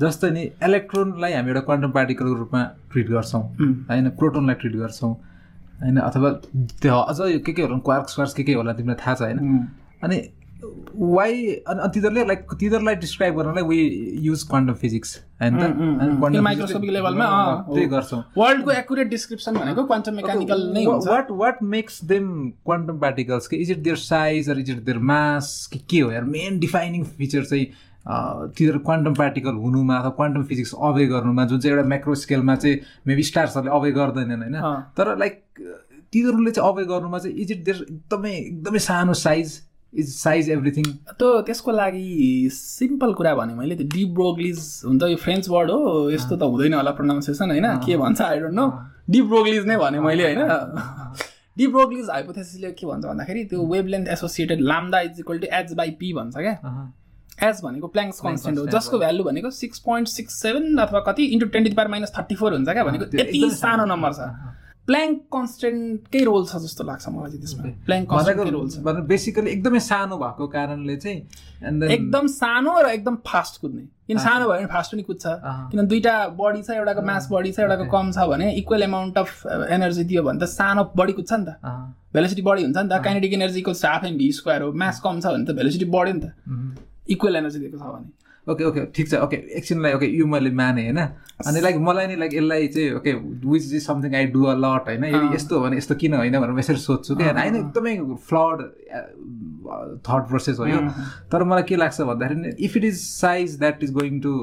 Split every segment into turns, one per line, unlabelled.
जस्तै नि इलेक्ट्रोनलाई हामी एउटा क्वान्टम पार्टिकलको रूपमा ट्रिट गर्छौँ। होइन प्रोटोनलाई ट्रिट गर्छौँ। होइन अथवा त्यो अझ यो के के होला क्वार्क्स क्वार्क्स के के होला तिमीलाई थाहा छ होइन? अनि वाइ अनि तिनीहरूले लाइक तिनीहरूलाई डिस्क्राइब गर्नलाई वी युज क्वान्टम फिजिक्स होइन त?
माइक्रोस्कोपिक लेभलमा
त्यही गर्छौँ।
वर्ल्डको एकुरेट डिस्क्रिप्सन भनेको क्वान्टम मेकानिकल नै हुन्छ।
What what makes them quantum particles के is it their size or is it their mass कि के हो? यार मेन डिफाइनिङ फिचर चाहिँ तिनीहरू क्वान्टम पार्टिकल हुनुमा अथवा क्वान्टम फिजिक्स अवे गर्नुमा जुन चाहिँ एउटा म्याक्रो स्केलमा चाहिँ मेबी स्टार्सहरूले अवे गर्दैनन् होइन? तर लाइक तिनीहरूले चाहिँ अवे गर्नुमा चाहिँ इज इट देयर एकदमै एकदमै सानो साइज इज साइज एभ्रिथिङ
त त्यसको लागि सिम्पल कुरा भने मैले त्यो डिप ब्रोग्लिज हुन्छ यो फ्रेन्च वर्ड हो यस्तो त हुँदैन होला प्रोनाउन्सिएसन होइन? के भन्छ I don't know de Broglie's नै भने मैले होइन? डिप ब्रोग्लिज हाइपोथेसिसले के भन्छ भन्दाखेरि त्यो wavelength associated lambda is equal to h by p भन्छ क्या। एच भनेको प्ल्याङ्क्स कन्सटेन्ट हो जसको भ्यालु भनेको सिक्स पोइन्ट सिक्स सेभेन अथवा कति into twenty power minus thirty four हुन्छ क्या भनेको यति सानो नम्बर छ। प्ल्याङ्क कन्सटेन्टकै रोल छ जस्तो लाग्छ मलाई चाहिँ त्यसमा। प्ल्याङ्क कन्सटेन्टकै रोल छ।
बेसिकली एकदमै सानो भएको कारणले चाहिँ
एकदम सानो र एकदम फास्ट कुद्ने। किन सानो भयो भने फास्ट पनि कुद्छ। किन दुइटा बडी छ एउटाको मास बडी छ एउटाको कम छ भने इक्वल एमाउन्ट अफ एनर्जी दियो भने त सानो बडी कुद्छ नि त। भेलोसिटी बढी हुन्छ नि त। Kinetic energy equals half m v square हो। मास कम छ भने त भेलोसिटी बढ्यो नि त। इक्वल एनर्जी दिएको छ भने।
ओके ओके ठिक छ। ओके एकछिनलाई ओके यो मैले माने होइन? अनि लाइक मलाई नि लाइक यसलाई चाहिँ okay which is something I do a lot होइन? यदि यस्तो हो भने यस्तो किन होइन भनेर यसरी सोध्छु क्या। होइन एकदमै फ्लड थट प्रोसेस हो यो। तर मलाई के लाग्छ भन्दाखेरि if it is size that is going to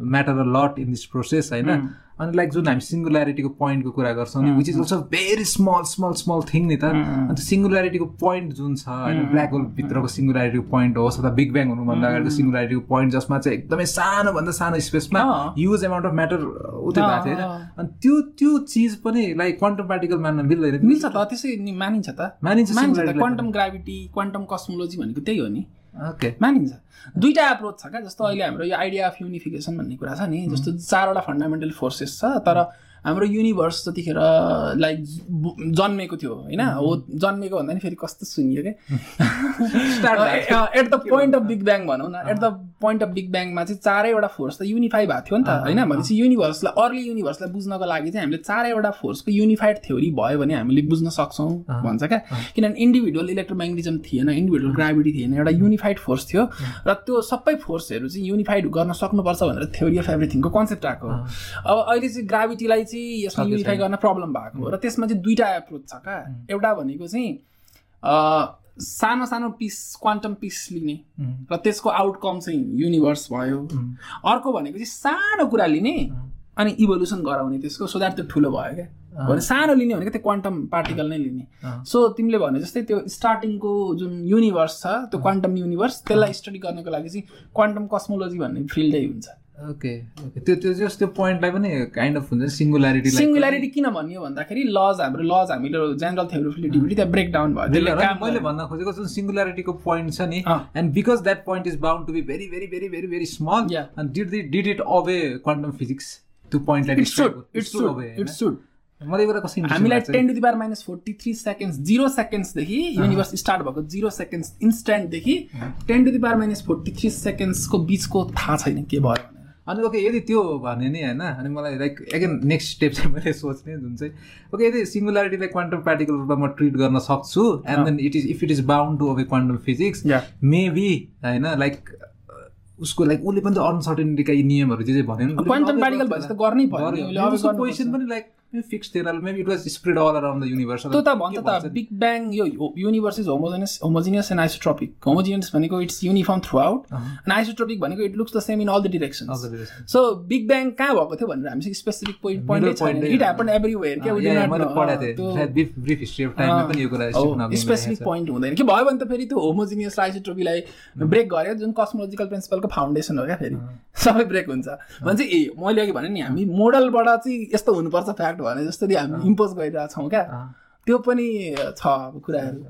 matter a lot in this process होइन? अनि लाइक जुन हामी सिङ्गुल्यारिटीको पोइन्टको कुरा गर्छौँ नि which is also very small small small thing नि त। अन्त सिङ्गुल्यारिटीको पोइन्ट जुन छ होइन ब्ल्याक होलभित्रको सिङ्गुल्यारिटीको पोइन्ट होस् अथवा बिग ब्याङ हुनुभन्दा अगाडिको सिङ्गुल्यारिटीको पोइन्ट जसमा चाहिँ एकदमै सानोभन्दा सानो स्पेसमा युज एमाउन्ट अफ म्याटर उतै भएको थियो होइन? अनि त्यो त्यो चिज पनि लाइक क्वान्टम पार्टिकल मान्न मिल्दैन
मिल्छ त त्यसै मानिन्छ त।
मानिन्छ
क्वान्टम ग्राभिटी क्वान्टम कस्मोलोजी भनेको त्यही हो नि।
ओके
मानिन्छ। दुईवटा एप्रोच छ क्या जस्तो अहिले हाम्रो यो आइडिया अफ युनिफिकेसन भन्ने कुरा छ नि जस्तो चारवटा फन्डामेन्टल फोर्सेस छ तर हाम्रो युनिभर्स जतिखेर लाइक जन्मेको थियो होइन? हो जन्मेको भन्दा नि फेरि कस्तो सुनियो क्या at the point of big bang भनौँ न। At the point of big ब्याङमा चाहिँ चारैवटा फोर्स त युनिफाई भएको थियो नि त होइन? भनेपछि युनिभर्सलाई अर्ली युनिभर्सलाई बुझ्नको लागि चाहिँ हामीले चारैवटा फोर्सको युनिफाइड थ्योरी भयो भने हामीले बुझ्न सक्छौँ भन्छ क्या? किनभने इन्डिभिजुअल इलेक्ट्रोम्याग्नेटिजम थिएन इन्डिभिजुअल ग्राभिटी थिएन एउटा युनिफाइड फोर्स थियो। र त्यो सबै फोर्सहरू चाहिँ युनिफाइड गर्न सक्नुपर्छ भनेर थ्योरी अफ एभ्रिथिङको कन्सेप्ट आएको अब अहिले चाहिँ ग्राभिटीलाई चाहिँ यसमा युनिफाई गर्न प्रब्लम भएको हो। र त्यसमा चाहिँ दुईवटा एप्रोच छ क्या एउटा भनेको चाहिँ सानो सानो पिस क्वान्टम पिस लिने। र त्यसको आउटकम चाहिँ युनिभर्स भयो। अर्को भनेको चाहिँ सानो कुरा लिने अनि इभोल्युसन गराउने त्यसको। सो द्याट त्यो ठुलो भयो क्या भने सानो लिने भनेको त्यो क्वान्टम पार्टिकल नै लिने। सो तिमीले भने जस्तै त्यो स्टार्टिङको जुन युनिभर्स छ त्यो क्वान्टम युनिभर्स त्यसलाई स्टडी गर्नको लागि चाहिँ क्वान्टम कस्मोलोजी भन्ने फिल्डै हुन्छ।
ओके ओके त्यो त्यो जस्ट त्यो पोइन्टलाई पनि काइन्ड अफ हुन्छ सिङ्गुल्यारिटी
सिङ्गुल्यारिटी किन भन्यो भन्दाखेरि लज हाम्रो लज हामीले जेनरल थ्योरी अफ रिलेटिभिटी त्यहाँ ब्रेक डाउन भयो।
मैले भन्न खोजेको जुन सिङ्गुल्यारिटीको पोइन्ट छ नि and because that point is bound to be very very very very very small and did the did it away quantum physics त्यो पोइन्टलाई
इट्स सुड हामीलाई ten to the power minus forty three seconds zero सेकेन्ड्सदेखि universe start भएको zero seconds इन्स्ट्यान्टदेखि ten to the power minus forty three सेकेन्ड्सको बिचको थाहा छैन के भयो।
अनि ओके यदि त्यो भने नि होइन अनि मलाई लाइक एगेन नेक्स्ट स्टेप चाहिँ मैले सोच्ने जुन चाहिँ ओके यदि सिङ्गुलारिटीलाई क्वान्टम पार्टिकल रूपमा म ट्रिट गर्न सक्छु and then it is if it is bound to away quantum physics maybe होइन लाइक उसको लाइक उसले पनि त अनसर्टेनिटीका यी नियमहरू चाहिँ भन्यो
क्वान्टम पार्टिकल भएपछि त गर्नै पर्यो।
पोजिसन पनि लाइक फिक्स थिएन maybe it was spread all around the universe
त्यो त भन्छ त बिग ब्याङ यो universe is homogeneous homogeneous and isotropic homogeneous भनेको it's uniform throughout and isotropic भनेको it looks the same in all the direction so big bang कहाँ भएको थियो भनेर हामी specific point point it happen everywhere
क्या
specific point हुँदैन। के भयो भने त फेरि त्यो होमोजिनियस आइसोट्रोपीलाई ब्रेक गर्यो। जुन कस्मोलोजिकल प्रिन्सिपलको फाउन्डेसन हो क्या फेरि। सबै ब्रेक हुन्छ। भने चाहिँ ए मैले अघि भने नि हामी मोडलबाट चाहिँ यस्तो हुनुपर्छ फ्याक्ट भने जसरी हामी इम्पोज गरिरहेछौँ क्या। त्यो पनि छ कुराहरू।